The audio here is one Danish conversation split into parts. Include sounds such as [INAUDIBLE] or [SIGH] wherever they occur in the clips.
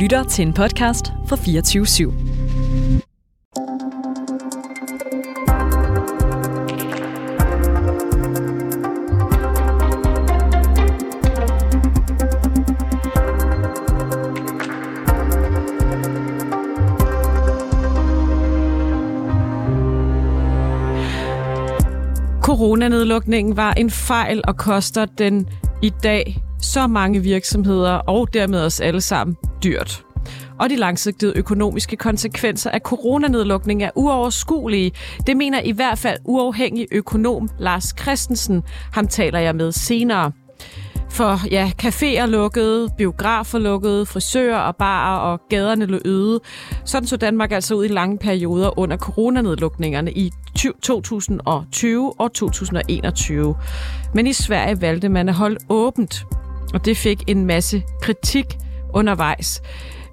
lytter til en podcast fra 24 /7. Coronanedlukningen var en fejl og koster den i dag så mange virksomheder og dermed os alle sammen dyrt. Og de langsigtede økonomiske konsekvenser af coronanedlukningen er uoverskuelige. Det mener i hvert fald uafhængig økonom Lars Christensen. Ham taler jeg med senere. For ja, caféer lukkede, biografer lukkede, frisører og barer og gaderne lå øde. Sådan så Danmark altså ud i lange perioder under coronanedlukningerne i 2020 og 2021. Men i Sverige valgte man at holde åbent, og det fik en masse kritik undervejs.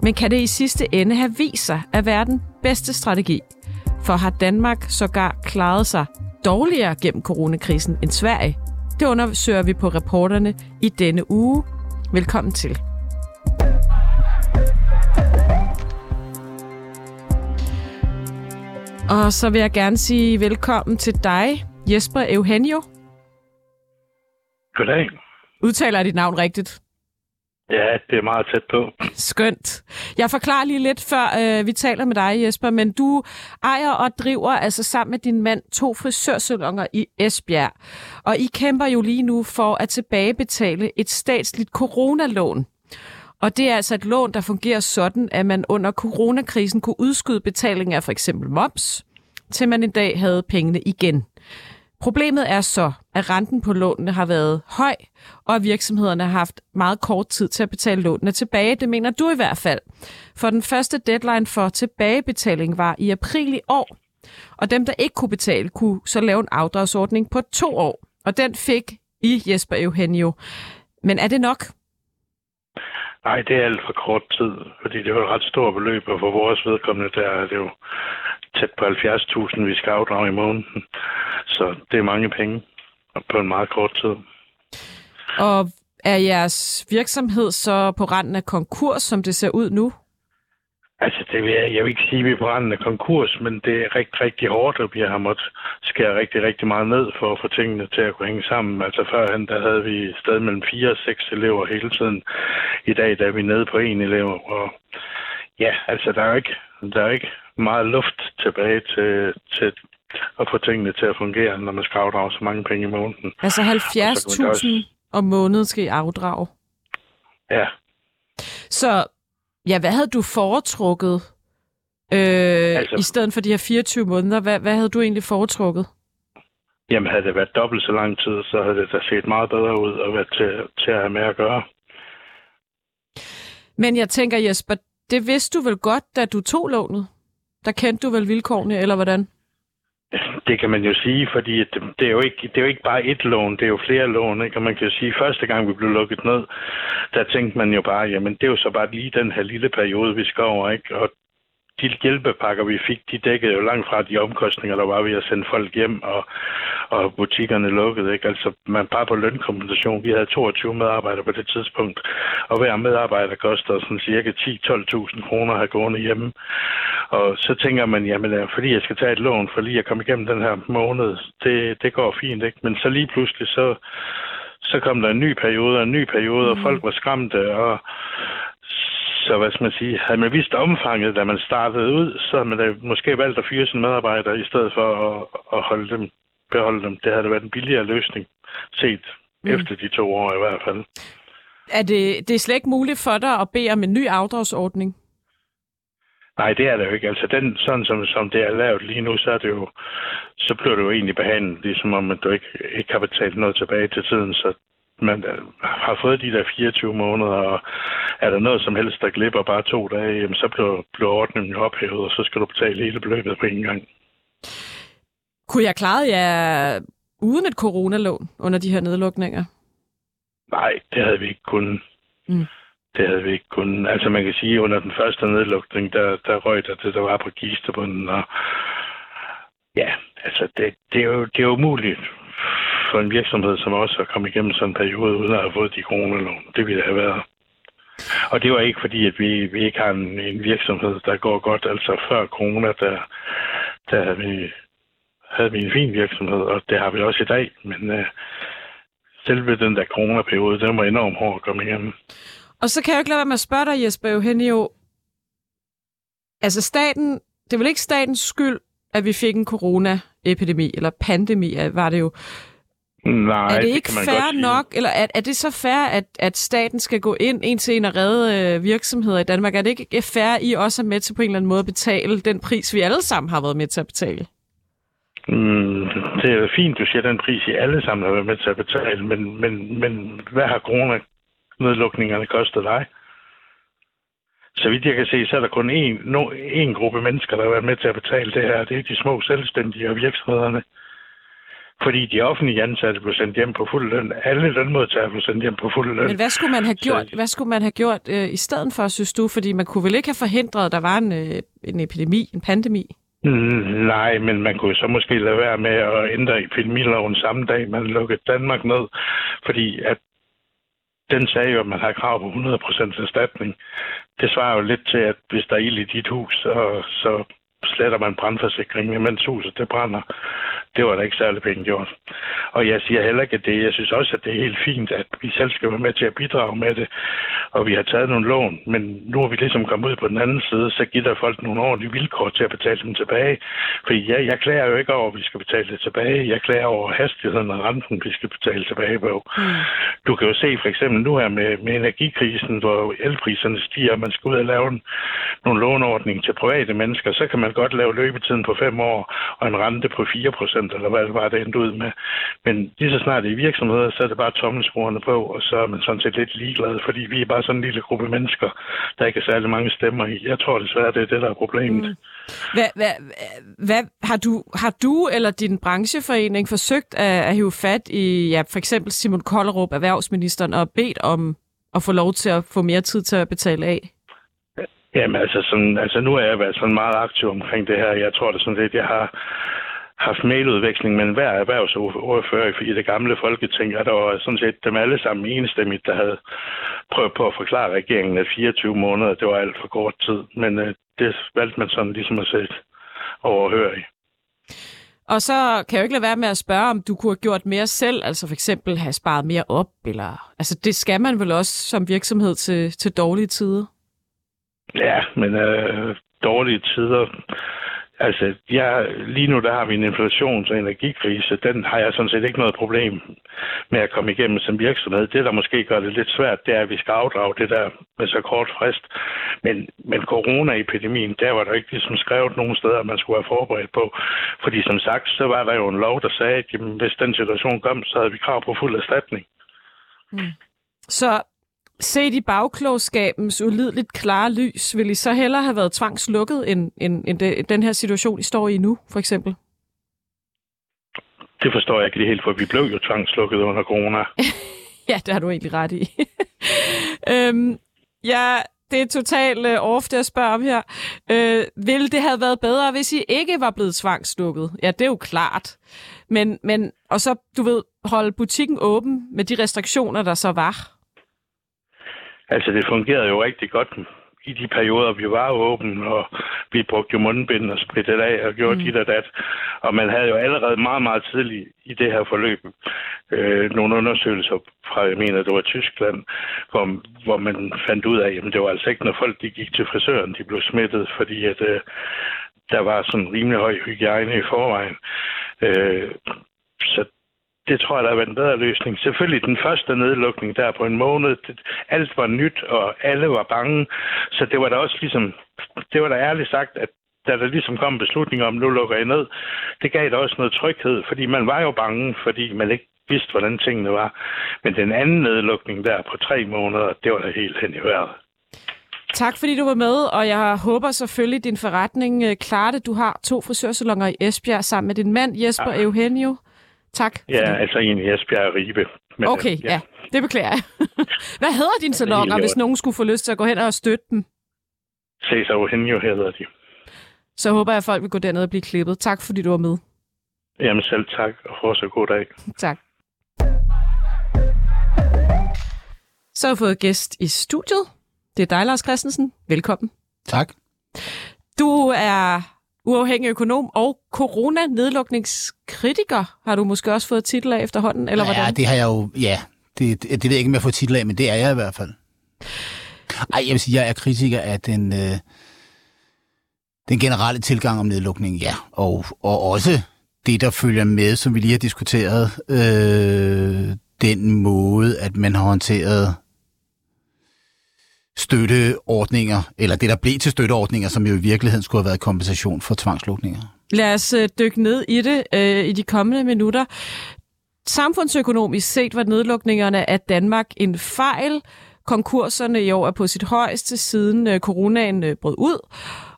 Men kan det i sidste ende have vist sig at være den bedste strategi? For har Danmark sågar klaret sig dårligere gennem coronakrisen end Sverige? Det undersøger vi på reporterne i denne uge. Velkommen til. Og så vil jeg gerne sige velkommen til dig, Jesper Eugenio. Goddag. Udtaler jeg dit navn rigtigt? Ja, det er meget tæt på. Skønt. Jeg forklarer lige lidt, før øh, vi taler med dig, Jesper, men du ejer og driver altså sammen med din mand to frisørsalonger i Esbjerg. Og I kæmper jo lige nu for at tilbagebetale et statsligt coronalån. Og det er altså et lån, der fungerer sådan, at man under coronakrisen kunne udskyde betaling af for eksempel moms, til man en dag havde pengene igen. Problemet er så, at renten på lånene har været høj, og at virksomhederne har haft meget kort tid til at betale lånene tilbage. Det mener du i hvert fald. For den første deadline for tilbagebetaling var i april i år, og dem, der ikke kunne betale, kunne så lave en afdragsordning på to år. Og den fik I, Jesper Eugenio. Men er det nok? Nej, det er alt for kort tid, fordi det er jo et ret stort beløb, og for vores vedkommende, der er det jo tæt på 70.000, vi skal afdrage i måneden. Så det er mange penge på en meget kort tid. Og er jeres virksomhed så på randen af konkurs, som det ser ud nu? Altså, det vil jeg, jeg vil ikke sige, at vi er på randen af konkurs, men det er rigtig, rigtig hårdt, og vi har måttet skære rigtig, rigtig meget ned for at få tingene til at kunne hænge sammen. Altså førhen, der havde vi stadig mellem fire og seks elever hele tiden. I dag, der er vi nede på en elev, og ja, altså, der er ikke, der er ikke meget luft tilbage til, til at få tingene til at fungere, når man skal afdrage så mange penge i måneden. Altså 70.000 om måneden skal I afdrage? Ja. Så ja, hvad havde du foretrukket øh, altså, i stedet for de her 24 måneder? Hvad, hvad havde du egentlig foretrukket? Jamen, havde det været dobbelt så lang tid, så havde det da set meget bedre ud og været til, til at have med at gøre. Men jeg tænker, Jesper, det vidste du vel godt, da du tog lånet? Der kendte du vel vilkårene, eller hvordan? Det kan man jo sige, fordi det, er jo ikke, det er jo ikke bare et lån, det er jo flere lån. Ikke? Og man kan jo sige, at første gang vi blev lukket ned, der tænkte man jo bare, jamen det er jo så bare lige den her lille periode, vi skal over. Ikke? Og de hjælpepakker, vi fik, de dækkede jo langt fra de omkostninger, der var ved at sende folk hjem, og, og butikkerne lukkede. Ikke? Altså, man bare på lønkompensation. Vi havde 22 medarbejdere på det tidspunkt, og hver medarbejder koster sådan cirka 10-12.000 kroner at have gående hjemme. Og så tænker man, jamen, øh, fordi jeg skal tage et lån, for lige at komme igennem den her måned, det, det går fint, ikke? Men så lige pludselig, så, så kom der en ny periode, en ny periode, mm. og folk var skræmte, og så hvad skal man sige, havde man vist omfanget, da man startede ud, så havde man da måske valgt at fyre sine medarbejdere, i stedet for at, at holde dem, beholde dem. Det havde været en billigere løsning, set mm. efter de to år i hvert fald. Er det, det er slet ikke muligt for dig at bede om en ny afdragsordning? Nej, det er det jo ikke. Altså, den, sådan som, som det er lavet lige nu, så, er det jo, så bliver det jo egentlig behandlet, ligesom om at du ikke, ikke har betalt noget tilbage til tiden. Så man har fået de der 24 måneder, og er der noget som helst, der glipper bare to dage, jamen, så bliver, bliver ordningen ophævet, og så skal du betale hele beløbet på en gang. Kunne jeg klare jer uden et coronalån under de her nedlukninger? Nej, det havde vi ikke kunnet. Mm. Det havde vi ikke. Altså man kan sige, at under den første nedlukning, der, der røg der det, der var på kistebunden. Og ja, altså det, det, er jo, det er umuligt for en virksomhed som os at komme igennem sådan en periode, uden at have fået de kronelån. Det ville have været. Og det var ikke fordi, at vi, vi ikke har en, en virksomhed, der går godt. Altså før corona, der, der havde, vi, havde vi en fin virksomhed, og det har vi også i dag. Men uh, selve den der coronaperiode, den var enormt hård at komme igennem. Og så kan jeg jo ikke lade være med at spørge dig, Jesper Eugenio. Altså staten, det er vel ikke statens skyld, at vi fik en coronaepidemi, eller pandemi var det jo. Nej, er det ikke det fair nok, eller er, er det så fair, at, at staten skal gå ind en til en og redde øh, virksomheder i Danmark? Er det ikke fair, at I også er med til på en eller anden måde at betale den pris, vi alle sammen har været med til at betale? Mm, det er fint, du siger den pris, I alle sammen har været med til at betale, men, men, men hvad har coronanedlukningerne kostet dig? Så vidt jeg kan se, så er der kun én, no, én gruppe mennesker, der har været med til at betale det her. Det er de små selvstændige og virksomhederne. Fordi de offentlige ansatte blev sendt hjem på fuld løn. Alle lønmodtagere blev sendt hjem på fuld løn. Men hvad skulle man have Så- gjort, hvad skulle man have gjort øh, i stedet for, synes du? Fordi man kunne vel ikke have forhindret, at der var en, øh, en epidemi, en pandemi? Mm, Nej, men man kunne så måske lade være med at ændre epidemiloven samme dag, man lukkede Danmark ned, fordi at den sagde jo, at man har krav på 100% erstatning. Det svarer jo lidt til, at hvis der er ild i dit hus, så, så sletter man brandforsikringen, mens huset det brænder. Det var da ikke særlig pænt gjort. Og jeg siger heller ikke, at det. Jeg synes også, at det er helt fint, at vi selv skal være med til at bidrage med det. Og vi har taget nogle lån, men nu er vi ligesom kommet ud på den anden side, så giver der folk nogle ordentlige vilkår til at betale dem tilbage. Fordi jeg, jeg klager jo ikke over, at vi skal betale det tilbage. Jeg klager over hastigheden og renten, vi skal betale tilbage på. Mm. Du kan jo se for eksempel nu her med, med energikrisen, hvor elpriserne stiger, og man skal ud og lave en, nogle låneordninger til private mennesker, så kan man godt lave løbetiden på fem år og en rente på 4 procent, eller hvad det var, det endte ud med. Men lige så snart det er i virksomheder, så er det bare tommelsporene på, og så er man sådan set lidt ligeglad, fordi vi er bare sådan en lille gruppe mennesker, der ikke er særlig mange stemmer i. Jeg tror desværre, det er det, der er problemet. Mm. Hvad, hvad, hvad, har, du, har du eller din brancheforening forsøgt at, at hive fat i ja, for eksempel Simon Kollerup, erhvervsministeren, og bedt om at få lov til at få mere tid til at betale af? Jamen altså, sådan, altså nu er jeg været sådan meget aktiv omkring det her. Jeg tror det sådan lidt, jeg har haft mailudveksling med hver erhvervsordfører i det gamle folketing, og der var sådan set dem alle sammen enstemmigt, der havde prøvet på at forklare regeringen, at 24 måneder, det var alt for kort tid. Men øh, det valgte man sådan ligesom at sætte overhør i. Og så kan jeg jo ikke lade være med at spørge, om du kunne have gjort mere selv, altså for eksempel have sparet mere op, eller... Altså det skal man vel også som virksomhed til, til dårlige tider? Ja, men øh, dårlige tider. Altså, jeg, lige nu der har vi en inflations- og energikrise. Den har jeg sådan set ikke noget problem med at komme igennem som virksomhed. Det, der måske gør det lidt svært, det er, at vi skal afdrage det der med så kort frist. Men, men coronaepidemien, der var der ikke ligesom skrevet nogen steder, at man skulle være forberedt på. Fordi som sagt, så var der jo en lov, der sagde, at jamen, hvis den situation kom, så havde vi krav på fuld erstatning. Mm. Så set i bagklogskabens ulideligt klare lys, vil I så hellere have været tvangslukket, end, end, end det, den her situation, I står i nu, for eksempel? Det forstår jeg ikke helt, for vi blev jo tvangslukket under corona. [LAUGHS] Ja, det har du egentlig ret i. [LAUGHS] øhm, ja, det er totalt øh, off, det jeg spørger om her. Øh, ville det have været bedre, hvis I ikke var blevet tvangslukket? Ja, det er jo klart. Men, men, og så, du ved, holde butikken åben med de restriktioner, der så var. Altså, det fungerede jo rigtig godt i de perioder, vi var åbne, og vi brugte jo mundbind og sprittede af og gjorde mm. dit og dat. Og man havde jo allerede meget, meget tidligt i det her forløb øh, nogle undersøgelser fra, jeg mener, det var Tyskland, hvor, hvor man fandt ud af, at det var altså ikke, når folk de gik til frisøren, de blev smittet, fordi at, øh, der var sådan rimelig høj hygiejne i forvejen. Øh, så det tror jeg, der har været en bedre løsning. Selvfølgelig den første nedlukning der på en måned, det, alt var nyt, og alle var bange. Så det var da også ligesom, det var da ærligt sagt, at da der ligesom kom en beslutning om, nu lukker jeg ned, det gav da også noget tryghed, fordi man var jo bange, fordi man ikke vidste, hvordan tingene var. Men den anden nedlukning der på tre måneder, det var da helt hen i vejret. Tak fordi du var med, og jeg håber selvfølgelig, at din forretning øh, klarer det. Du har to frisørsalonger i Esbjerg sammen med din mand Jesper ja. Eugenio. Tak. Ja, fordi... altså en i Esbjerg og Ribe. Men, okay, ja. ja. Det beklager jeg. [LAUGHS] Hvad hedder dine salonger, hvis nogen skulle få lyst til at gå hen og støtte dem? Cesar Eugenio hedder de. Så håber jeg, at folk vil gå derned og blive klippet. Tak fordi du var med. Jamen selv tak, og fortsat god dag. [LAUGHS] Tak. Så har jeg fået gæst i studiet. Det er dig, Lars Christensen. Velkommen. Tak. Du er uafhængig økonom og coronanedlukningskritiker, har du måske også fået titel af efterhånden, eller ja, hvordan? det har jeg jo, ja. Det, det, det ved jeg ikke, om jeg får titel af, men det er jeg i hvert fald. Ej, jeg vil sige, jeg er kritiker af den, øh, den generelle tilgang om nedlukning, ja. Og, og også det, der følger med, som vi lige har diskuteret, øh, den måde, at man har håndteret støtteordninger, eller det, der blev til støtteordninger, som jo i virkeligheden skulle have været kompensation for tvangslukninger. Lad os øh, dykke ned i det øh, i de kommende minutter. Samfundsøkonomisk set var nedlukningerne af Danmark en fejl. Konkurserne i år er på sit højeste siden øh, coronaen øh, brød ud,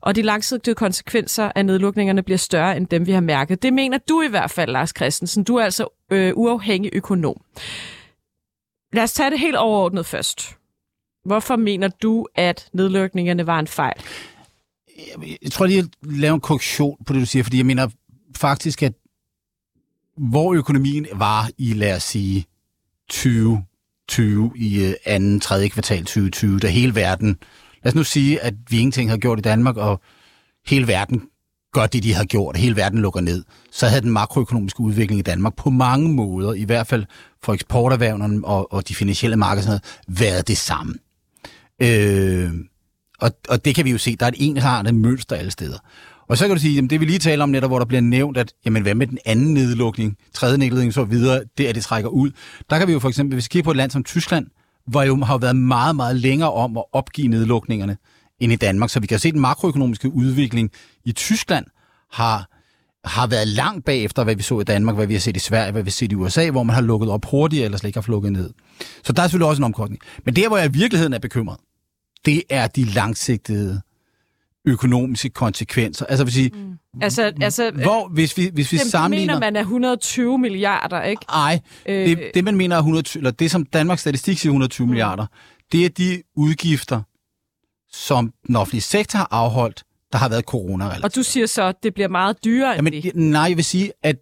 og de langsigtede konsekvenser af nedlukningerne bliver større end dem, vi har mærket. Det mener du i hvert fald, Lars Christensen. Du er altså øh, uafhængig økonom. Lad os tage det helt overordnet først. Hvorfor mener du, at nedlukningerne var en fejl? Jeg tror lige at lave en korrektion på det, du siger, fordi jeg mener faktisk, at hvor økonomien var i, lad os sige, 2020 i øh, anden, tredje kvartal 2020, da hele verden, lad os nu sige, at vi ingenting har gjort i Danmark, og hele verden gør det, de har gjort, hele verden lukker ned, så havde den makroøkonomiske udvikling i Danmark på mange måder, i hvert fald for eksporterhvervene og, og de finansielle markeder, været det samme. Øh, og, og det kan vi jo se, der er et ensartet mønster alle steder. Og så kan du sige, jamen det vi lige taler om netop, hvor der bliver nævnt, at jamen hvad med den anden nedlukning, tredje nedlukning så videre, det er, det trækker ud. Der kan vi jo for eksempel, hvis vi kigger på et land som Tyskland, hvor jo har været meget, meget længere om at opgive nedlukningerne end i Danmark. Så vi kan se, at den makroøkonomiske udvikling i Tyskland har, har været langt bagefter, hvad vi så i Danmark, hvad vi har set i Sverige, hvad vi har set i USA, hvor man har lukket op hurtigere, eller slet ikke har lukket ned. Så der er selvfølgelig også en omkostning. Men der, hvor jeg i virkeligheden er bekymret, det er de langsigtede økonomiske konsekvenser. Altså, vil sige, mm. altså, altså, hvor, hvis vi, hvis vi dem, sammenligner... mener man er 120 milliarder, ikke? Nej, øh... det, det man mener er 120, eller det som Danmarks Statistik siger 120 mm. milliarder, det er de udgifter, som den offentlige sektor har afholdt, der har været corona -relativt. Og du siger så, at det bliver meget dyrere Jamen, end det? Nej, jeg vil sige, at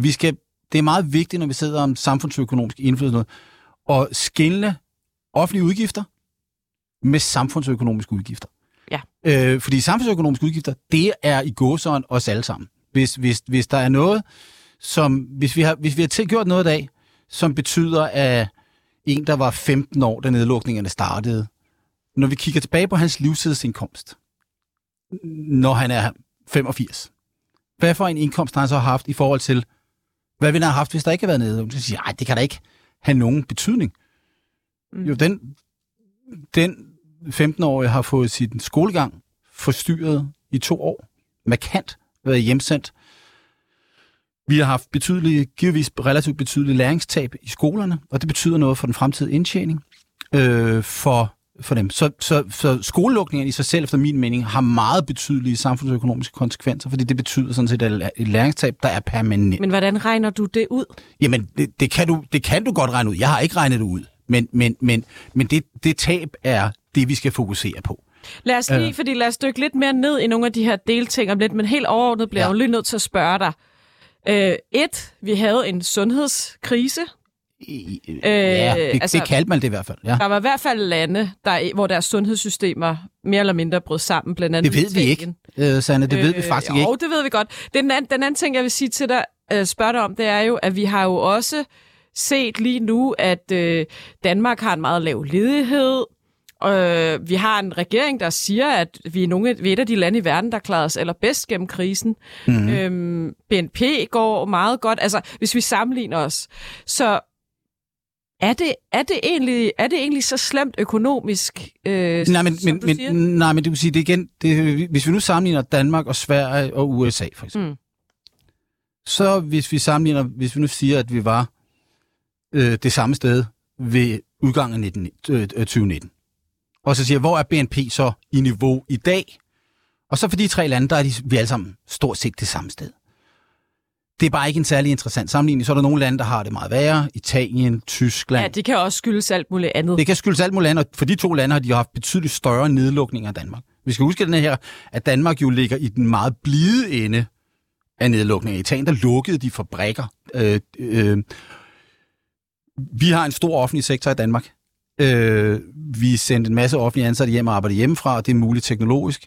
vi skal, det er meget vigtigt, når vi sidder om samfundsøkonomisk indflydelse, at skille offentlige udgifter med samfundsøkonomiske udgifter. Ja. Øh, fordi samfundsøkonomiske udgifter, det er i gåsøjne os alle sammen. Hvis, hvis, hvis der er noget, som, hvis vi har, hvis vi har tilgjort noget i dag, som betyder, at en, der var 15 år, da nedlukningerne startede, når vi kigger tilbage på hans livstidsindkomst, når han er 85, hvad for en indkomst har han så haft i forhold til, hvad ville han have haft, hvis der ikke havde været nedlukning? Så siger jeg, det kan da ikke have nogen betydning. Mm. Jo, den, den 15-årige har fået sin skolegang forstyrret i to år. Markant været hjemsendt. Vi har haft betydelige, givetvis relativt betydelige læringstab i skolerne, og det betyder noget for den fremtidige indtjening øh, for, for dem. Så, så, så skolelukningen i sig selv, efter min mening, har meget betydelige samfundsøkonomiske konsekvenser, fordi det betyder sådan set et læringstab, der er permanent. Men hvordan regner du det ud? Jamen, det, det, kan, du, det kan du godt regne ud. Jeg har ikke regnet det ud. Men, men, men, men det, det tab er det, vi skal fokusere på. Lad os lige, øh. fordi lad os dykke lidt mere ned i nogle af de her delting om lidt, men helt overordnet bliver ja. jeg jo lige nødt til at spørge dig. Øh, et, vi havde en sundhedskrise. I, øh, ja, det, altså, det kaldte man det i hvert fald. Ja. Der var i hvert fald lande, der, hvor deres sundhedssystemer mere eller mindre brød sammen, blandt andet Det ved vi ikke, øh, Sanne, det øh, ved vi faktisk jo, ikke. Jo, det ved vi godt. Den anden, den anden ting, jeg vil sige til dig, øh, spørge dig om, det er jo, at vi har jo også set lige nu, at øh, Danmark har en meget lav ledighed. Øh, vi har en regering, der siger, at vi er, nogle, vi er et af de lande i verden, der klarer os allerbedst gennem krisen. Mm-hmm. Øhm, BNP går meget godt, altså hvis vi sammenligner os. Så er det, er det, egentlig, er det egentlig så slemt økonomisk, øh, nej, men, men, men, nej, men det vil sige, det igen, det, hvis vi nu sammenligner Danmark og Sverige og USA for eksempel, mm. så hvis vi sammenligner, hvis vi nu siger, at vi var øh, det samme sted ved udgangen af 19, øh, 2019. Og så siger hvor er BNP så i niveau i dag? Og så for de tre lande, der er de, vi alle sammen stort set det samme sted. Det er bare ikke en særlig interessant sammenligning. Så er der nogle lande, der har det meget værre. Italien, Tyskland. Ja, det kan også skyldes alt muligt andet. Det kan skyldes alt muligt andet, og for de to lande har de haft betydeligt større nedlukninger af Danmark. Vi skal huske den her, at Danmark jo ligger i den meget blide ende af nedlukninger. I Italien, der lukkede de fabrikker. Øh, øh, vi har en stor offentlig sektor i Danmark. Øh, vi sendte en masse offentlige ansatte hjem og arbejde hjemmefra, og det er muligt teknologisk.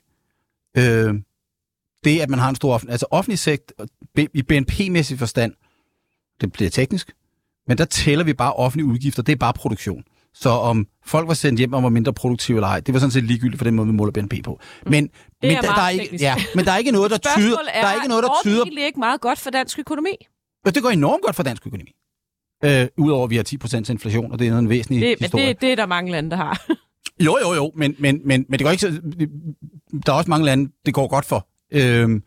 Øh, det, at man har en stor offentlig, altså offentlig sektor, i BNP-mæssig forstand, det bliver teknisk, men der tæller vi bare offentlige udgifter, det er bare produktion. Så om folk var sendt hjem og var mindre produktive eller ej, det var sådan set ligegyldigt for den måde, vi måler BNP på. Men, men, er der, der, er ikke, ja, men der er ikke noget, der tyder... Er, der er ikke noget, der tyder... egentlig ikke meget godt for dansk økonomi? Ja, det går enormt godt for dansk økonomi. Øh, Udover at vi har 10% inflation, og det er en væsentlig det, historie. Det, det er der mange lande, der har. [LAUGHS] jo, jo, jo, men, men, men, men det går ikke så... Der er også mange lande, det går godt for. Øh,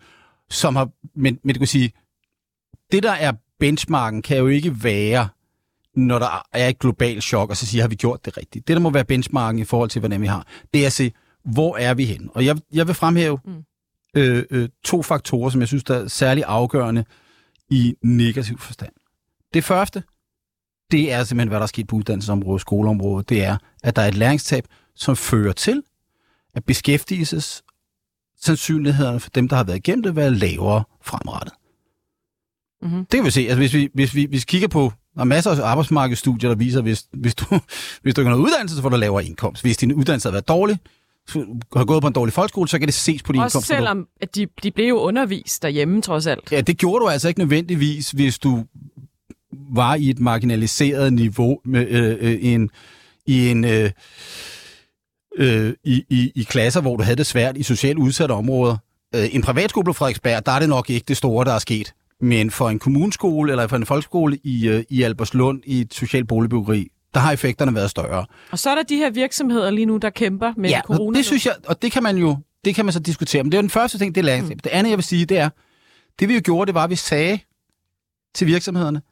som har... Men, men det kan sige, det der er benchmarken, kan jo ikke være når der er et globalt chok, og så siger, har vi gjort det rigtigt? Det, der må være benchmarken i forhold til, hvordan vi har, det er at se, hvor er vi hen? Og jeg, jeg vil fremhæve mm. øh, øh, to faktorer, som jeg synes, der er særlig afgørende i negativ forstand. Det første, det er simpelthen, hvad der er sket på uddannelsesområdet, skoleområdet, det er, at der er et læringstab, som fører til, at beskæftigelses sandsynlighederne for dem, der har været igennem det, være lavere fremrettet. Mm-hmm. Det kan vi se. Altså, hvis vi, hvis vi, hvis vi kigger på der er masser af arbejdsmarkedsstudier, der viser, at hvis, hvis, du, [LAUGHS] hvis du ikke har noget uddannelse, så får du lavere indkomst. Hvis din uddannelse har været dårlig, har gået på en dårlig folkeskole, så kan det ses på din indkomst. Også selvom at de, de blev jo undervist derhjemme, trods alt. Ja, det gjorde du altså ikke nødvendigvis, hvis du var i et marginaliseret niveau med øh, øh, en, i en... Øh, øh, i, i, i klasser, hvor du havde det svært i socialt udsatte områder. Øh, en privatskole på Frederiksberg, der er det nok ikke det store, der er sket. Men for en kommuneskole eller for en folkeskole i, øh, i Alberslund i et socialt boligbyggeri, der har effekterne været større. Og så er der de her virksomheder lige nu, der kæmper med ja, corona. det synes jeg, og det kan man jo det kan man så diskutere. Men det er den første ting, det er læringstab. Mm. Det andet, jeg vil sige, det er, det vi jo gjorde, det var, at vi sagde til virksomhederne,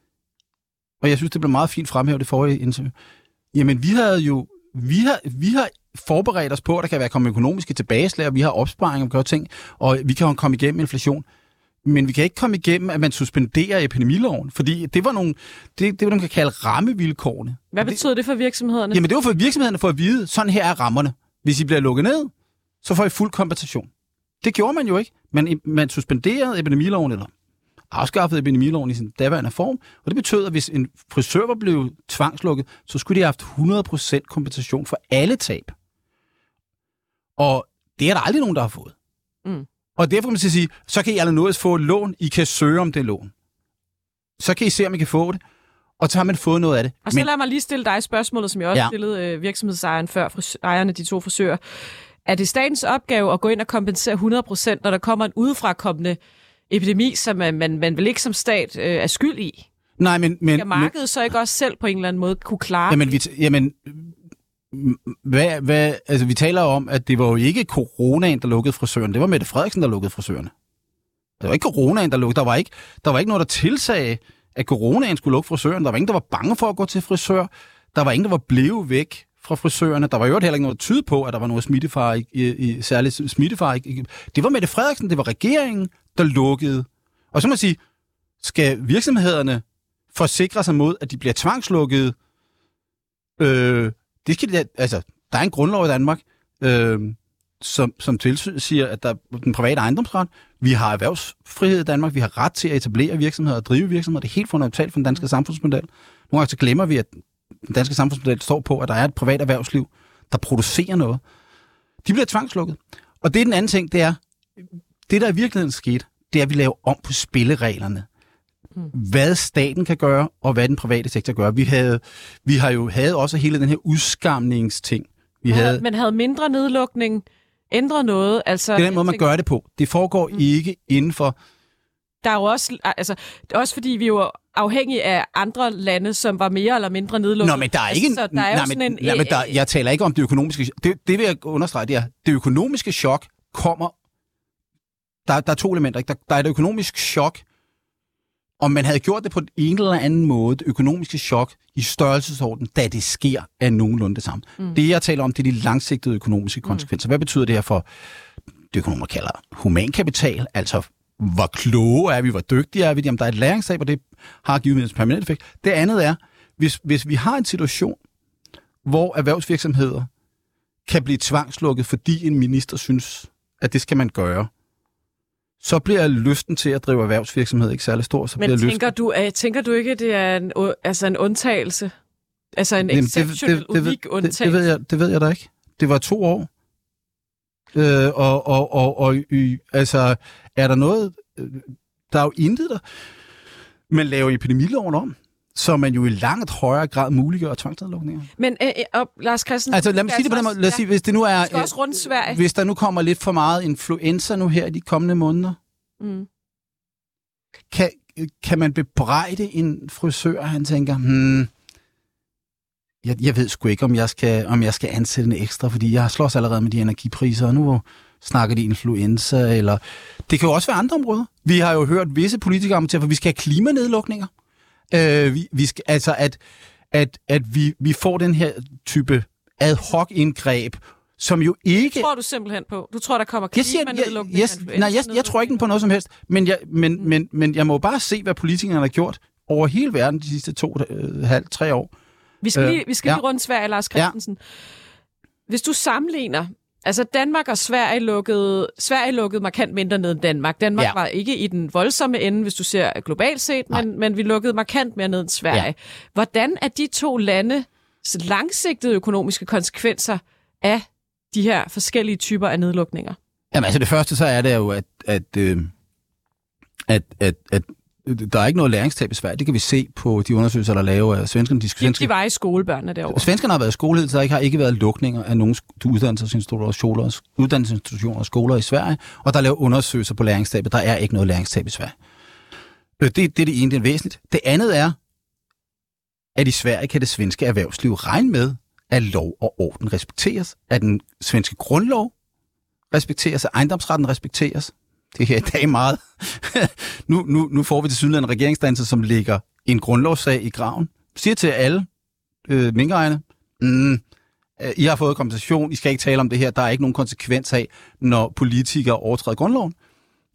og jeg synes, det blev meget fint fremhævet det forrige interview, jamen vi havde jo, vi har, vi har forberedt os på, at der kan være kommet økonomiske tilbageslag, og vi har opsparing og gøre ting, og vi kan komme igennem inflation men vi kan ikke komme igennem, at man suspenderer epidemiloven, fordi det var nogle, det, det var, man kan kalde rammevilkårene. Hvad betyder det, det for virksomhederne? Jamen det var for virksomhederne for at vide, sådan her er rammerne. Hvis I bliver lukket ned, så får I fuld kompensation. Det gjorde man jo ikke. Man, man suspenderede epidemiloven, eller afskaffede epidemiloven i sin daværende form, og det betød, at hvis en frisør var blevet tvangslukket, så skulle de have haft 100% kompensation for alle tab. Og det er der aldrig nogen, der har fået. Mm. Og derfor kan man sige, så kan I allernådes få et lån, I kan søge om det lån. Så kan I se, om I kan få det, og så har man fået noget af det. Og så Men... lad mig lige stille dig spørgsmålet, som jeg også ja. stillede øh, virksomhedsejeren før, ejerne, de to frisører. Er det statens opgave at gå ind og kompensere 100%, når der kommer en udefrakommende epidemi, som man, man, man vel ikke som stat øh, er skyld i? Nej, men... men Skal markedet men, så ikke også selv på en eller anden måde kunne klare jamen, vi, jamen, hvad, hvad, altså, vi taler om, at det var jo ikke coronaen, der lukkede frisøren. Det var Mette Frederiksen, der lukkede frisørerne. Det var ikke coronaen, der lukkede. Der var ikke, der var ikke noget, der tilsagde, at coronaen skulle lukke frisøren. Der var ingen, der var bange for at gå til frisør. Der var ingen, der var blevet væk fra frisørerne. Der var jo heller ikke noget, tyde på, at der var noget smittefar, i, i, særligt smittefar. I, det var Mette Frederiksen, det var regeringen, der lukkede. Og så må man sige, skal virksomhederne forsikre sig mod, at de bliver tvangslukket, øh, det skal de, altså, der er en grundlov i Danmark, øh, som, som tilsiger, at der er den private ejendomsret. Vi har erhvervsfrihed i Danmark. Vi har ret til at etablere virksomheder og drive virksomheder. Det er helt fundamentalt for den danske samfundsmodel. Nogle gange så glemmer vi, at den danske samfundsmodel står på, at der er et privat erhvervsliv, der producerer noget. De bliver tvangslukket. Og det er den anden ting, det er, det der i virkeligheden skete, det er, at vi laver om på spillereglerne hvad staten kan gøre, og hvad den private sektor gør. Vi, havde, vi har jo havde også hele den her udskamningsting. Vi ja, havde, men havde mindre nedlukning ændret noget? Altså, det er den måde, man gør det på. Det foregår mm. ikke inden for... Der er jo også, altså, også fordi vi jo afhængige af andre lande, som var mere eller mindre nedlukket. Nå, men der er ikke... Altså, der er nej, men, en, nej, men der, jeg taler ikke om det økonomiske... Det, det vil jeg understrege, det er, det økonomiske chok kommer... Der, der er to elementer. Ikke? Der, der er et økonomisk chok, om man havde gjort det på en eller anden måde, det økonomiske chok i størrelsesorden, da det sker, er nogenlunde det samme. Mm. Det, jeg taler om, det er de langsigtede økonomiske mm. konsekvenser. Mm. Hvad betyder det her for det, økonomer kalder humankapital, altså hvor kloge er vi, hvor dygtige er vi, om der er et læringstab, og det har givet en permanent effekt. Det andet er, hvis, hvis vi har en situation, hvor erhvervsvirksomheder kan blive tvangslukket, fordi en minister synes, at det skal man gøre, så bliver lysten til at drive erhvervsvirksomhed ikke særlig stor. Så Men bliver tænker, lysten... du, uh, tænker du ikke, at det er en, altså en undtagelse? Altså en Jamen, exceptionel, det, det, det, unik undtagelse. det, det, ved jeg, det ved jeg da ikke. Det var to år. Øh, og, og, og, og y, altså, er der noget... øh, Der er jo intet der. Man laver epidemiloven om, så man jo i langt højere grad muliggør tvangsnedlukninger. Men øh, øh, og Lars Christensen... Altså lad mig sige det på den måde. Lad os sige, hvis det nu er... Skal også rundt Sverige. Hvis der nu kommer lidt for meget influenza nu her i de kommende måneder, Mm. kan, kan man bebrejde en frisør, han tænker, hmm, jeg, jeg ved sgu ikke, om jeg, skal, om jeg skal ansætte en ekstra, fordi jeg slås allerede med de energipriser, og nu snakker de influenza, eller... Det kan jo også være andre områder. Vi har jo hørt visse politikere om til, at vi skal have klimanedlukninger. Øh, vi, vi skal, altså, at, at, at vi, vi får den her type ad hoc indgreb, som jo ikke... tror du simpelthen på? Du tror, der kommer Jeg siger, jeg, jeg, nej, jeg, jeg tror ikke på noget som helst, men jeg, men, Mm. men, men jeg må bare se, hvad politikerne har gjort over hele verden de sidste to, øh, halv, tre år. Vi skal, Øh, lige, vi skal ja. lige rundt Sverige, Lars Christensen. Hvis du sammenligner... Altså, Danmark og Sverige lukkede, Sverige lukkede markant mindre ned end Danmark. Danmark Ja. var ikke i den voldsomme ende, hvis du ser globalt set, men, men vi lukkede markant mere ned end Sverige. Ja. Hvordan er de to lande langsigtede økonomiske konsekvenser af de her forskellige typer af nedlukninger? Jamen altså det første, så er det jo, at, at, øh, at, at, at der er ikke noget læringstab i Sverige. Det kan vi se på de undersøgelser, der er lavet af svenskerne. De, De, svenske, de var i skolebørnene derovre. Svenskerne har været i skole, så der ikke har ikke været lukninger af nogle sk- uddannelsesinstitutioner og skoler, uddannelsesinstitutioner og skoler i Sverige, og der er lavet undersøgelser på læringstabet. Der er ikke noget læringstab i Sverige. Øh, Det, det er det ene, det er væsentligt. Det andet er, at i Sverige kan det svenske erhvervsliv regne med, at lov og orden respekteres, at den svenske grundlov respekteres, at ejendomsretten respekteres. Det her i dag meget. nu, nu, nu får vi til siden en regeringsdannelse, som ligger en grundlovssag i graven. Siger til alle øh, minkejerne, mm, øh, I har fået kompensation, I skal ikke tale om det her, der er ikke nogen konsekvens af, når politikere overtræder grundloven.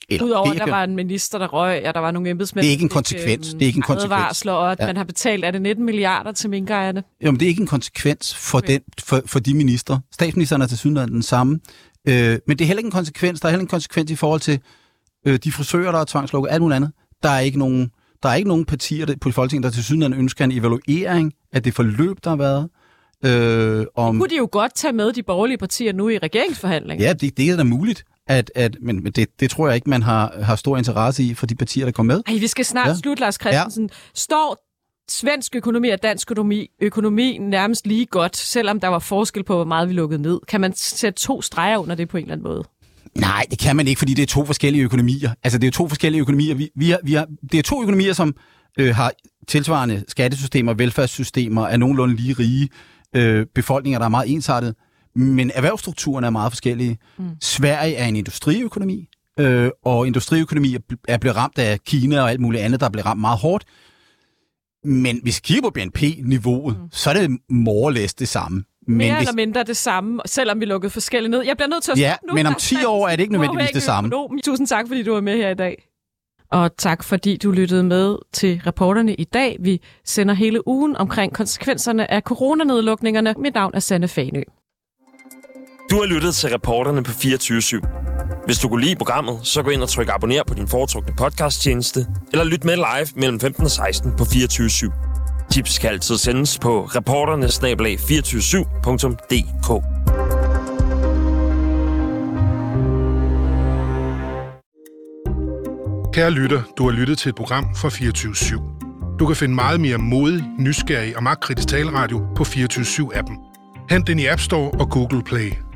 Eller, Udover, at er der var en minister, der røg, og der var nogle embedsmænd, Det er ikke en fik, konsekvens. øhm, Det er ikke en konsekvens. advarsler, og at Ja. man har betalt, er det 19 milliarder til minkejerne? Jamen, det er ikke en konsekvens for, Okay. den, for, for de ministre. Statsministeren er til synligheden den samme. Øh, men det er heller ikke en konsekvens. Der er heller ikke en konsekvens i forhold til øh, de frisører, der er tvangslukket, alt muligt andet. Der er ikke nogen, der er ikke nogen partier der, på Folketinget, der til synligheden ønsker en evaluering af det forløb, der har været. Øh, om, Kunne de jo godt tage med de borgerlige partier nu i regeringsforhandlingen? ja, det, det er da muligt. At, at, men men det, det tror jeg ikke, man har, har stor interesse i for de partier, der går med. Ej, vi skal snart ja. slutte, Lars Christensen. Ja. Står svensk økonomi og dansk økonomi, økonomi nærmest lige godt, selvom der var forskel på, hvor meget vi lukkede ned? Kan man sætte to streger under det på en eller anden måde? Nej, det kan man ikke, fordi det er to forskellige økonomier. Altså, det er to forskellige økonomier. Vi, vi har, vi har, det er to økonomier, som øh, har tilsvarende skattesystemer, velfærdssystemer, er nogenlunde lige rige, øh, befolkninger, der er meget ensartet, men erhvervsstrukturen er meget forskellige. Mm. Sverige er en industriøkonomi, øh, og industriøkonomi er bl- er blevet ramt af Kina og alt muligt andet, der er blevet ramt meget hårdt. Men hvis vi kigger på BNP-niveauet, mm. så er det more or less det samme. Men Mere hvis, eller mindre det samme, selvom vi lukkede forskelligt ned. Jeg bliver nødt til at Ja, nu. men om Lars 10 år er det ikke nødvendigvis det samme. økonom. Tusind tak, fordi du var med her i dag. Og tak, fordi du lyttede med til reporterne i dag. Vi sender hele ugen omkring konsekvenserne af coronanedlukningerne. Mit navn er Sanne Fanø. Du har lyttet til reporterne på 24 /7. Hvis du kunne lide programmet, så gå ind og tryk abonner på din foretrukne podcasttjeneste, eller lyt med live mellem 15 og 16 på 24 /7. Tips kan altid sendes på reporternesnablag247.dk. Kære lytter, du har lyttet til et program fra 24 /7. Du kan finde meget mere modig, nysgerrig og magtkritisk taleradio på 24 7 appen Hent den i App Store og Google Play.